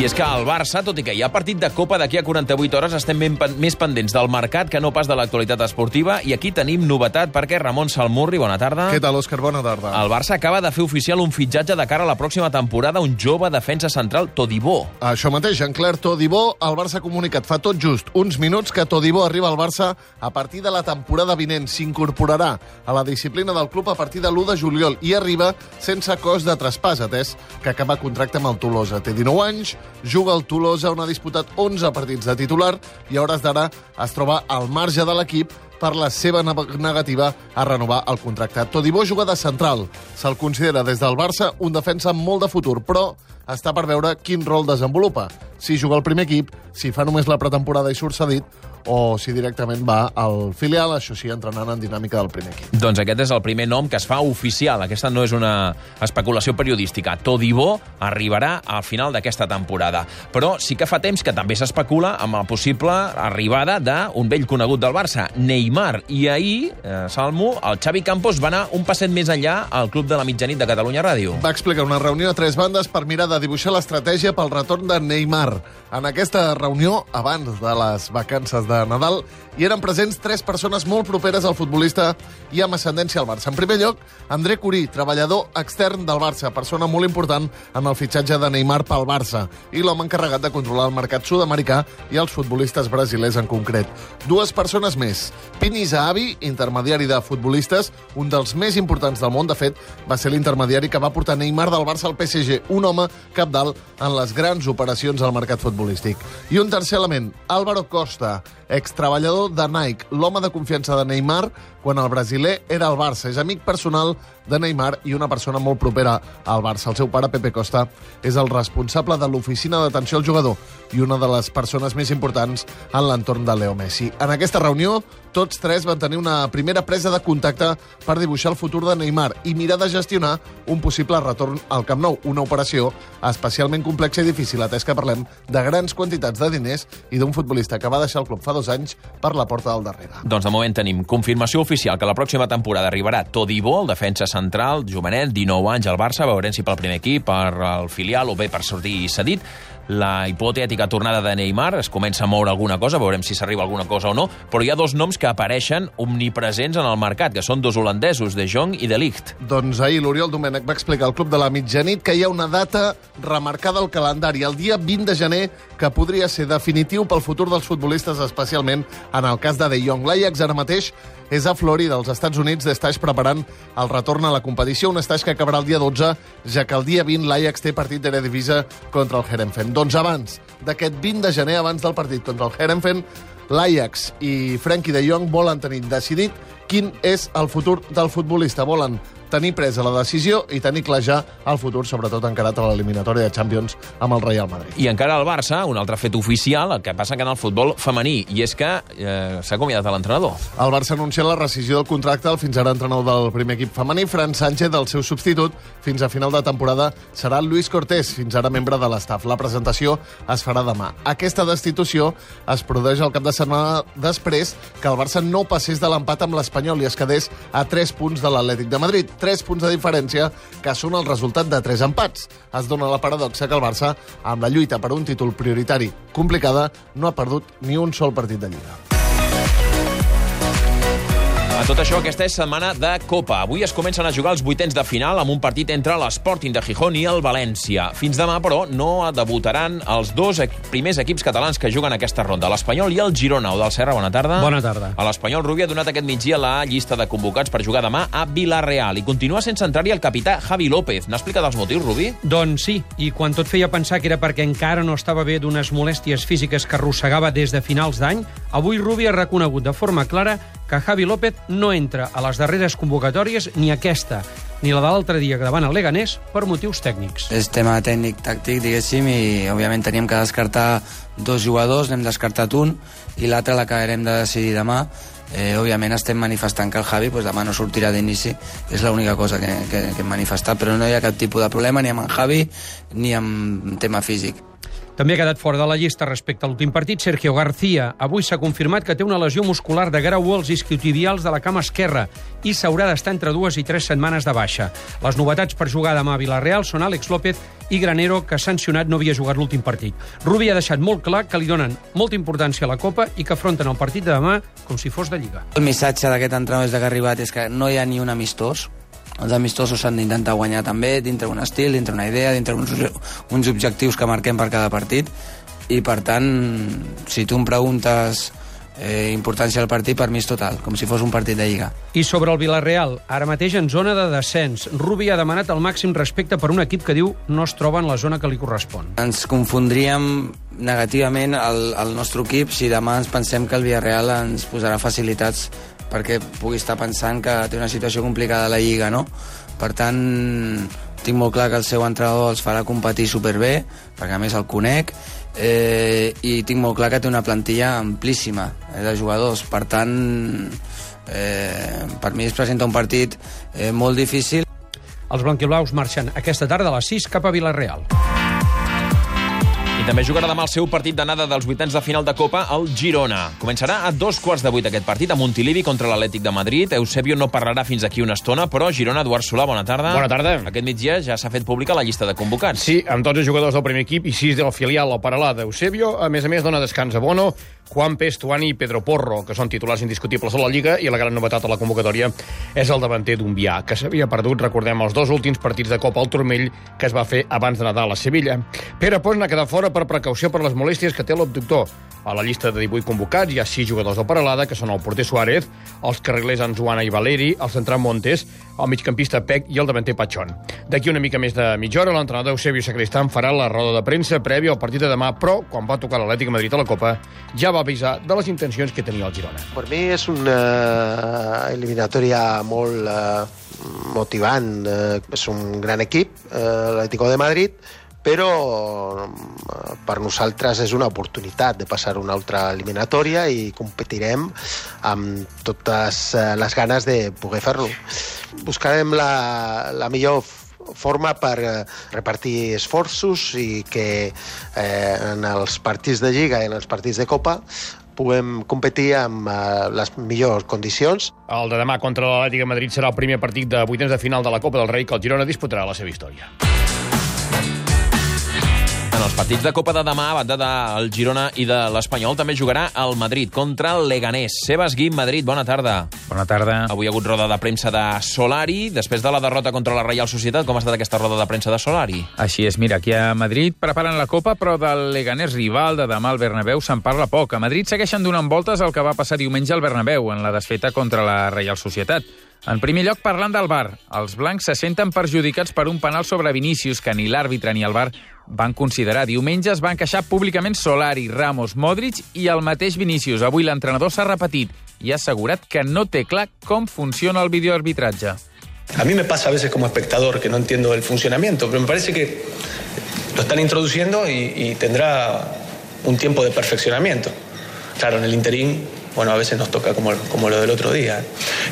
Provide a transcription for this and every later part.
I és que al Barça, tot i que hi ha partit de Copa d'aquí a 48 hores, estem ben, més pendents del mercat que no pas de l'actualitat esportiva. I aquí tenim novetat perquè Ramon Salmurri, bona tarda. Què tal, Òscar? Bona tarda. El Barça acaba de fer oficial un fitxatge de cara a la pròxima temporada, un jove defensa central, Todibó. Això mateix, Jean-Claire Todibó, el Barça ha comunicat fa tot just uns minuts que Todibó arriba al Barça a partir de la temporada vinent. S'incorporarà a la disciplina del club a partir de l'1 de juliol i arriba sense cost de traspàs, atès que acaba contracte amb el Tolosa. Té 19 anys, juga al Tolosa, on ha disputat 11 partits de titular i a hores d'ara es troba al marge de l'equip per la seva negativa a renovar el contracte. Todibó juga de central. Se'l considera des del Barça un defensa amb molt de futur, però està per veure quin rol desenvolupa. Si juga al primer equip, si fa només la pretemporada i surt cedit, o si directament va al filial, això sí, entrenant en dinàmica del primer equip. Doncs aquest és el primer nom que es fa oficial. Aquesta no és una especulació periodística. Todibó arribarà al final d'aquesta temporada. Però sí que fa temps que també s'especula amb la possible arribada d'un vell conegut del Barça, Neymar. I ahir, eh, Salmo, el Xavi Campos va anar un passet més enllà al Club de la Mitjanit de Catalunya Ràdio. Va explicar una reunió a tres bandes per mirar de dibuixar l'estratègia pel retorn de Neymar. En aquesta reunió, abans de les vacances de Nadal, hi eren presents tres persones molt properes al futbolista i amb ascendència al Barça. En primer lloc, André Curí, treballador extern del Barça, persona molt important en el fitxatge de Neymar pel Barça i l'home encarregat de controlar el mercat sud-americà i els futbolistes brasilers en concret. Dues persones més. Pini Zahavi, intermediari de futbolistes, un dels més importants del món, de fet, va ser l'intermediari que va portar Neymar del Barça al PSG, un home capdalt en les grans operacions al mercat futbolístic. I un tercer element, Álvaro Costa, extreballador de Nike, l'home de confiança de Neymar quan el brasiler era al Barça. És amic personal de Neymar i una persona molt propera al Barça. El seu pare, Pepe Costa, és el responsable de l'oficina d'atenció al jugador i una de les persones més importants en l'entorn de Leo Messi. En aquesta reunió, tots tres van tenir una primera presa de contacte per dibuixar el futur de Neymar i mirar de gestionar un possible retorn al Camp Nou, una operació especialment complexa i difícil, atès que parlem de grans quantitats de diners i d'un futbolista que va deixar el club fa dos anys per la porta del darrere. Doncs de moment tenim confirmació oficial que la pròxima temporada arribarà Todibo, el defensa central, jovenet, 19 anys al Barça, veurem si pel primer equip, per al filial o bé per sortir cedit la hipotètica tornada de Neymar, es comença a moure alguna cosa, veurem si s'arriba alguna cosa o no, però hi ha dos noms que apareixen omnipresents en el mercat, que són dos holandesos, De Jong i De Ligt. Doncs ahir l'Oriol Domènech va explicar al Club de la Mitjanit que hi ha una data remarcada al calendari, el dia 20 de gener, que podria ser definitiu pel futur dels futbolistes, especialment en el cas de De Jong. L'Ajax ara mateix és a Florida, als Estats Units, d'estaix preparant el retorn a la competició, un estaix que acabarà el dia 12, ja que el dia 20 l'Ajax té partit d'Eredivisie contra el Herenfen. Doncs abans d'aquest 20 de gener, abans del partit contra el Herenfen, l'Ajax i Frenkie de Jong volen tenir decidit quin és el futur del futbolista. Volen tenir presa la decisió i tenir clar ja el futur, sobretot encarat a l'eliminatòria de Champions amb el Real Madrid. I encara el Barça, un altre fet oficial, el que passa que en el futbol femení, i és que eh, s'ha acomiadat l'entrenador. El Barça ha anunciat la rescisió del contracte del fins ara entrenador del primer equip femení, Fran Sánchez, del seu substitut, fins a final de temporada serà Luis Cortés, fins ara membre de l'estaf. La presentació es farà demà. Aquesta destitució es produeix el cap de setmana després que el Barça no passés de l'empat amb l'Espanyol i es quedés a 3 punts de l'Atlètic de Madrid. 3 punts de diferència, que són el resultat de 3 empats. Es dona la paradoxa que el Barça, amb la lluita per un títol prioritari complicada, no ha perdut ni un sol partit de Lliga. A tot això, aquesta és setmana de Copa. Avui es comencen a jugar els vuitens de final amb un partit entre l'Sporting de Gijón i el València. Fins demà, però, no debutaran els dos primers equips catalans que juguen aquesta ronda, l'Espanyol i el Girona. O del Serra, bona tarda. Bona tarda. A l'Espanyol, Rubi ha donat aquest migdia la llista de convocats per jugar demà a Vilareal i continua sense entrar-hi el capità Javi López. N'ha explicat els motius, Rubi? Doncs sí, i quan tot feia pensar que era perquè encara no estava bé d'unes molèsties físiques que arrossegava des de finals d'any, avui Rubi ha reconegut de forma clara que Javi López no entra a les darreres convocatòries ni aquesta, ni la de l'altre dia davant el Leganés per motius tècnics. És tema tècnic-tàctic, diguéssim, i òbviament teníem que descartar dos jugadors, n'hem descartat un, i l'altre l'acabarem de decidir demà. Eh, òbviament estem manifestant que el Javi pues, demà no sortirà d'inici, és l'única cosa que, que, que hem manifestat, però no hi ha cap tipus de problema ni amb en Javi ni amb tema físic. També ha quedat fora de la llista respecte a l'últim partit Sergio García. Avui s'ha confirmat que té una lesió muscular de grau als isquiotibials de la cama esquerra i s'haurà d'estar entre dues i tres setmanes de baixa. Les novetats per jugar demà a Villarreal són Àlex López i Granero, que sancionat no havia jugat l'últim partit. Rubi ha deixat molt clar que li donen molta importància a la Copa i que afronten el partit de demà com si fos de Lliga. El missatge d'aquest entrenador des que ha arribat és que no hi ha ni un amistós, els amistosos s'han d'intentar guanyar també, dintre un estil, dintre una idea, dintre uns, uns objectius que marquem per cada partit, i per tant, si tu em preguntes eh, importància del partit, per mi és total, com si fos un partit de Lliga. I sobre el Villarreal, ara mateix en zona de descens. Rubi ha demanat el màxim respecte per un equip que diu no es troba en la zona que li correspon. Ens confondríem negativament el, el nostre equip si demà ens pensem que el Villarreal ens posarà facilitats perquè pugui estar pensant que té una situació complicada a la Lliga, no? Per tant, tinc molt clar que el seu entrenador els farà competir superbé, perquè a més el conec, eh, i tinc molt clar que té una plantilla amplíssima eh, de jugadors. Per tant, eh, per mi es presenta un partit eh, molt difícil. Els blanquiblaus marxen aquesta tarda a les 6 cap a Villarreal. També jugarà demà el seu partit d'anada dels vuitens de final de Copa, el Girona. Començarà a dos quarts de vuit aquest partit, a Montilivi contra l'Atlètic de Madrid. Eusebio no parlarà fins aquí una estona, però Girona, Eduard Solà, bona tarda. Bona tarda. Aquest migdia ja s'ha fet pública la llista de convocats. Sí, amb tots els jugadors del primer equip i sis del filial o paral·là d'Eusebio. A més a més, dona descans a Bono, Juan Pestuani i Pedro Porro, que són titulars indiscutibles a la Lliga, i la gran novetat a la convocatòria és el davanter d'Unvià, que s'havia perdut, recordem, els dos últims partits de Copa al Turmell que es va fer abans de Nadal a Sevilla. Pere Pons n'ha quedat fora per precaució per les molèsties que té l'abductor. A la llista de 18 convocats hi ha 6 jugadors del Paralada, que són el porter Suárez, els carrilers Anzuana i Valeri, el central Montes, el migcampista Pec i el davanter Patxón. D'aquí una mica més de mitja hora, l'entrenador Eusebio Sacristán farà la roda de premsa prèvia al partit de demà, però, quan va tocar l'Atlètic de Madrid a la Copa, ja va avisar de les intencions que tenia el Girona. Per mi és una eliminatòria molt eh, motivant. Eh, és un gran equip, eh, l'Atlético de Madrid, però eh, per nosaltres és una oportunitat de passar una altra eliminatòria i competirem amb totes eh, les ganes de poder fer-lo. Buscarem la, la millor forma per eh, repartir esforços i que eh, en els partits de Lliga i en els partits de Copa puguem competir amb les millors condicions. El de demà contra l'Atlètic de Madrid serà el primer partit de vuitens de final de la Copa del Rei que el Girona disputarà la seva història. Els partits de Copa de demà, a banda del Girona i de l'Espanyol, també jugarà el Madrid contra el Leganés. Sebas Guim, Madrid, bona tarda. Bona tarda. Avui ha hagut roda de premsa de Solari. Després de la derrota contra la Reial Societat, com ha estat aquesta roda de premsa de Solari? Així és, mira, aquí a Madrid preparen la Copa, però del Leganés rival de demà al Bernabéu se'n parla poc. A Madrid segueixen donant voltes el que va passar diumenge al Bernabéu, en la desfeta contra la Reial Societat. En primer lloc, parlant del VAR. Els blancs se senten perjudicats per un penal sobre Vinícius que ni l'àrbitre ni el VAR van considerar. Diumenge es van queixar públicament Solari, Ramos, Modric i el mateix Vinícius. Avui l'entrenador s'ha repetit i ha assegurat que no té clar com funciona el videoarbitratge. A mí me pasa a veces como espectador que no entiendo el funcionamiento, pero me parece que lo están introduciendo y, y tendrá un tiempo de perfeccionamiento. Claro, en el interín, bueno, a veces nos toca como, como lo del otro día.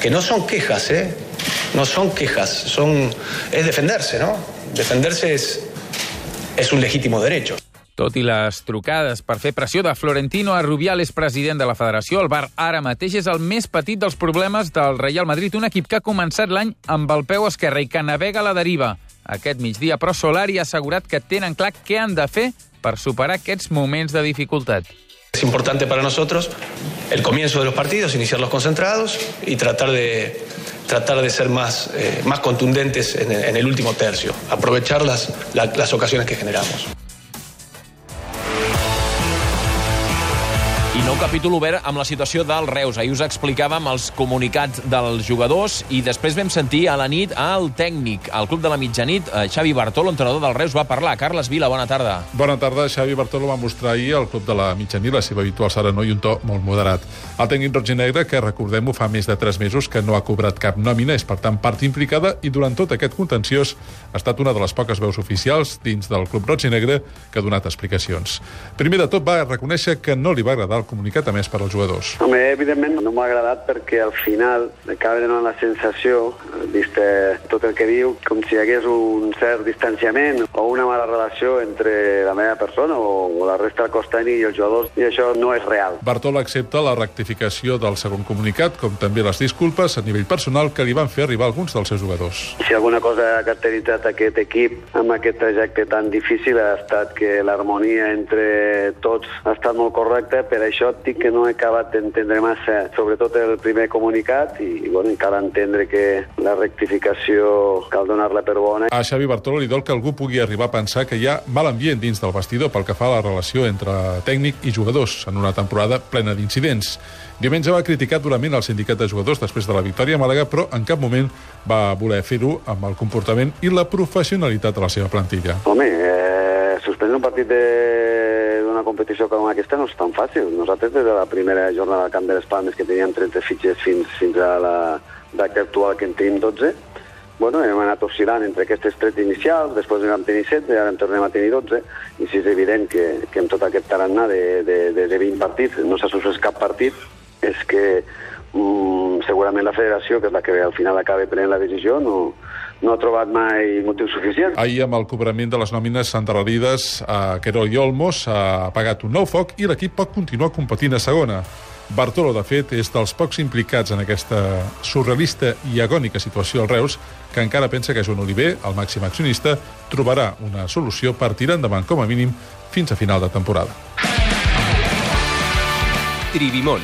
Que no son quejas, ¿eh? No son quejas, son, es defenderse, ¿no? Defenderse es, es un legítimo derecho. Tot i les trucades per fer pressió de Florentino a Rubiales, president de la federació, el Bar ara mateix és el més petit dels problemes del Real Madrid, un equip que ha començat l'any amb el peu esquerre i que navega la deriva. Aquest migdia, però, Solari ha assegurat que tenen clar què han de fer per superar aquests moments de dificultat. Es importante para nosotros el comienzo de los partidos, iniciarlos concentrados y tratar de, tratar de ser más, eh, más contundentes en, el último tercio, aprovechar las, la, las ocasiones que generamos. I nou capítol obert amb la situació del Reus. Ahir us explicàvem els comunicats dels jugadors i després vam sentir a la nit al tècnic, al club de la mitjanit, eh, Xavi Bartolo, entrenador del Reus, va parlar. Carles Vila, bona tarda. Bona tarda. Xavi Bartolo va mostrar ahir al club de la mitjanit la seva habitual serenor i un to molt moderat. El tècnic roig i negre, que recordem-ho, fa més de 3 mesos que no ha cobrat cap nòmina, és per tant part implicada i durant tot aquest contenciós ha estat una de les poques veus oficials dins del club roig i negre que ha donat explicacions. Primer de tot va reconèixer que no li va agradar el comunicat a més per als jugadors. Home, evidentment no m'ha agradat perquè al final acaba donant la sensació, vist eh, tot el que diu, com si hi hagués un cert distanciament o una mala relació entre la meva persona o, o la resta del cos tècnic i els jugadors, i això no és real. Bartol accepta la rectificació del segon comunicat, com també les disculpes a nivell personal que li van fer arribar alguns dels seus jugadors. Si alguna cosa ha caracteritzat aquest equip amb aquest trajecte tan difícil ha estat que l'harmonia entre tots ha estat molt correcta, per això dic que no he acabat d'entendre massa, sobretot el primer comunicat, i bueno, cal entendre que la rectificació cal donar-la per bona. A Xavi Bartolo li dol que algú pugui arribar a pensar que hi ha mal ambient dins del vestidor pel que fa a la relació entre tècnic i jugadors en una temporada plena d'incidents. Diumenge va criticar durament el sindicat de jugadors després de la victòria a Màlaga, però en cap moment va voler fer-ho amb el comportament i la professionalitat de la seva plantilla. Home, eh, suspendre un partit d'una competició com aquesta no és tan fàcil. Nosaltres, des de la primera jornada al Camp de les Palmes, que teníem 30 fitxers fins, fins a la data actual que en tenim 12, bueno, hem anat oscil·lant entre aquestes 13 inicials, després en vam tenir 7, i ara en tornem a tenir 12, i si és evident que, que amb tot aquest tarannà de, de, de, de 20 partits no s'ha suspès cap partit, és que mm, segurament la federació, que és la que al final acaba prenent la decisió, no, no ha trobat mai motiu suficient. Ahir, amb el cobrament de les nòmines endarrerides a Querol i Olmos, s'ha apagat un nou foc i l'equip pot continuar competint a segona. Bartolo, de fet, és dels pocs implicats en aquesta surrealista i agònica situació al Reus que encara pensa que Joan Oliver, el màxim accionista, trobarà una solució per tirar endavant, com a mínim, fins a final de temporada. Tribimon.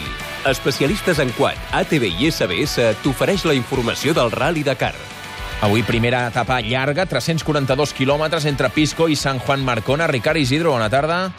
Especialistes en quad, ATV i SBS t'ofereix la informació del Rally Dakar. Avui primera etapa llarga, 342 quilòmetres entre Pisco i Sant Juan Marcona. Ricard Isidro, bona tarda.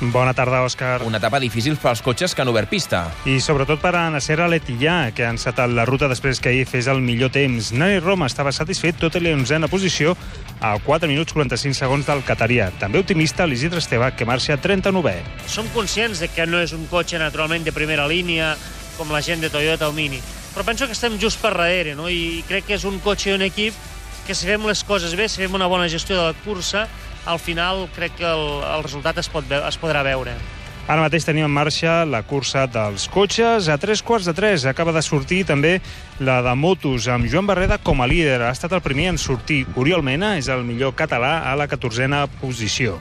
Bona tarda, Òscar. Una etapa difícil pels cotxes que han obert pista. I sobretot per a Nasser Aletillà, que ha encetat la ruta després que ahir fes el millor temps. Nani Roma estava satisfet tot i la onzena posició a 4 minuts 45 segons del Catarià. També optimista l'Isidre Esteve, que marxa a 39è. Som conscients de que no és un cotxe naturalment de primera línia, com la gent de Toyota o Mini, però penso que estem just per darrere, no? i crec que és un cotxe i un equip que si fem les coses bé, si fem una bona gestió de la cursa, al final crec que el, el resultat es, pot, es podrà veure. Ara mateix tenim en marxa la cursa dels cotxes. A tres quarts de tres acaba de sortir també la de motos, amb Joan Barreda com a líder. Ha estat el primer en sortir. Oriol Mena és el millor català a la 14a posició.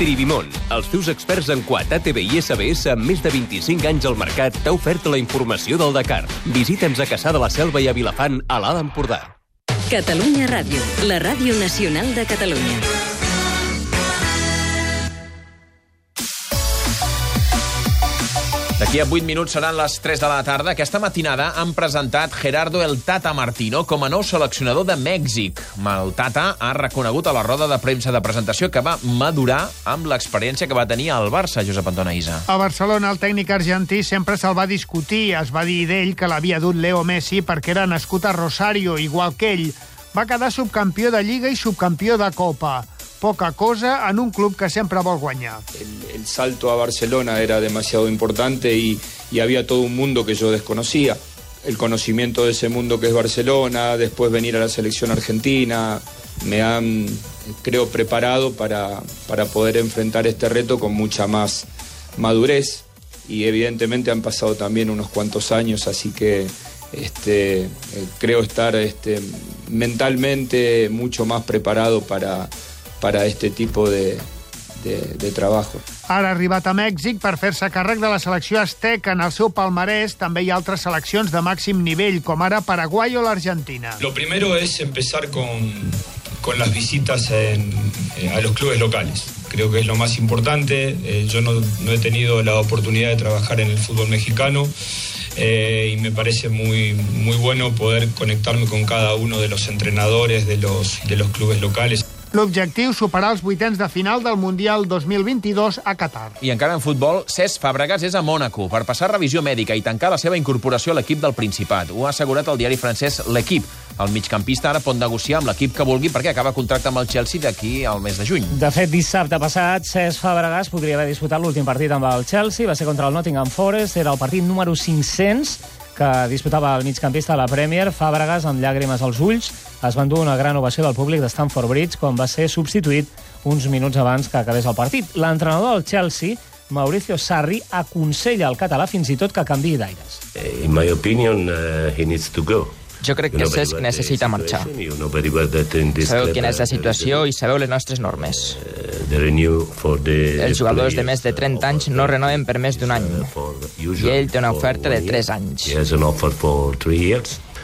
Tribimon, els teus experts en quad, ATV i SBS amb més de 25 anys al mercat, t'ha ofert la informació del Dakar. Visita'ns a Caçà de la Selva i a Vilafant, a l'Alt Empordà. Catalunya Ràdio, la ràdio nacional de Catalunya. D'aquí a 8 minuts seran les 3 de la tarda. Aquesta matinada han presentat Gerardo el Tata Martino com a nou seleccionador de Mèxic. El Tata ha reconegut a la roda de premsa de presentació que va madurar amb l'experiència que va tenir al Barça, Josep Antona Isa. A Barcelona, el tècnic argentí sempre se'l va discutir. Es va dir d'ell que l'havia dut Leo Messi perquè era nascut a Rosario, igual que ell. Va quedar subcampió de Lliga i subcampió de Copa. Poca cosa en un club que sempre vol guanyar. el salto a Barcelona era demasiado importante y, y había todo un mundo que yo desconocía. El conocimiento de ese mundo que es Barcelona, después venir a la selección argentina, me han, creo, preparado para, para poder enfrentar este reto con mucha más madurez y evidentemente han pasado también unos cuantos años, así que este, eh, creo estar este, mentalmente mucho más preparado para, para este tipo de, de, de trabajo. Ara ha arribat a Mèxic per fer-se càrrec de la selecció azteca. En el seu palmarès també hi ha altres seleccions de màxim nivell, com ara Paraguai o l'Argentina. Lo primero es empezar con, con las visitas en- eh, a los clubes locales. Creo que es lo más importante. Eh, yo no, no he tenido la oportunidad de trabajar en el fútbol mexicano eh, y me parece muy, muy bueno poder conectarme con cada uno de los entrenadores de los, de los clubes locales. L'objectiu, superar els vuitens de final del Mundial 2022 a Qatar. I encara en futbol, Cesc Fàbregas és a Mònaco per passar revisió mèdica i tancar la seva incorporació a l'equip del Principat. Ho ha assegurat el diari francès L'Equip. El migcampista ara pot negociar amb l'equip que vulgui perquè acaba contracte amb el Chelsea d'aquí al mes de juny. De fet, dissabte passat, Cesc Fàbregas podria haver disputat l'últim partit amb el Chelsea. Va ser contra el Nottingham Forest. Era el partit número 500 que disputava el migcampista a la Premier. Fàbregas, amb llàgrimes als ulls, es va endur una gran ovació del públic de Stamford Bridge quan va ser substituït uns minuts abans que acabés el partit. L'entrenador del Chelsea Mauricio Sarri aconsella al català fins i tot que canvi d'aires. In my opinion, uh, he needs to go. Jo crec que Cesc necessita marxar. Sabeu quina és la situació i sabeu les nostres normes. Els jugadors de més de 30 anys no renoven per més d'un any. I ell té una oferta de 3 anys.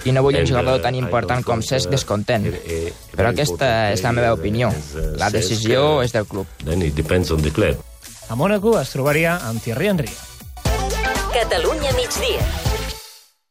I no vull un jugador tan important com Cesc descontent. Però aquesta és la meva opinió. La decisió és del club. A Mónaco es trobaria amb Thierry Henry. Catalunya migdia